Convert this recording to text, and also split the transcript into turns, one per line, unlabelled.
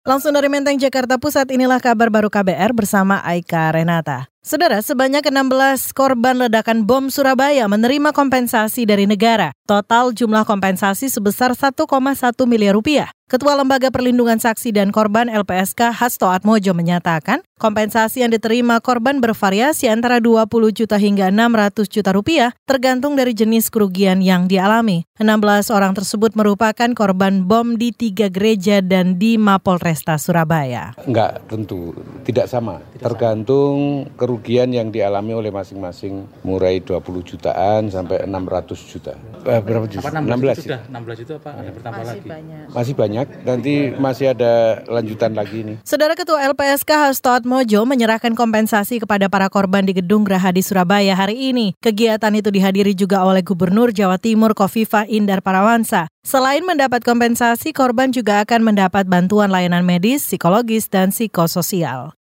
Langsung dari Menteng, Jakarta Pusat, inilah kabar baru KBR bersama Aika Renata. Saudara, sebanyak 16 korban ledakan bom Surabaya menerima kompensasi dari negara. Total jumlah kompensasi sebesar 1,1 miliar rupiah. Ketua Lembaga Perlindungan Saksi dan Korban LPSK Hasto Atmojo menyatakan, kompensasi yang diterima korban bervariasi antara 20 juta hingga 600 juta rupiah, tergantung dari jenis kerugian yang dialami. 16 orang tersebut merupakan korban bom di tiga gereja dan di Mapolresta Surabaya.
Enggak, tentu. Tidak sama. Tergantung kerugian yang dialami oleh masing-masing, mulai 20 jutaan sampai 600 juta.
Eh, berapa juta? 16, 16 sudah, 16 juta apa ada bertambah
masih
lagi?
Banyak. Masih banyak banyak. Nanti masih ada lanjutan lagi nih.
Saudara Ketua LPSK Hasto Mojo menyerahkan kompensasi kepada para korban di Gedung Graha di Surabaya hari ini. Kegiatan itu dihadiri juga oleh Gubernur Jawa Timur Kofifa Indar Parawansa. Selain mendapat kompensasi, korban juga akan mendapat bantuan layanan medis, psikologis, dan psikososial.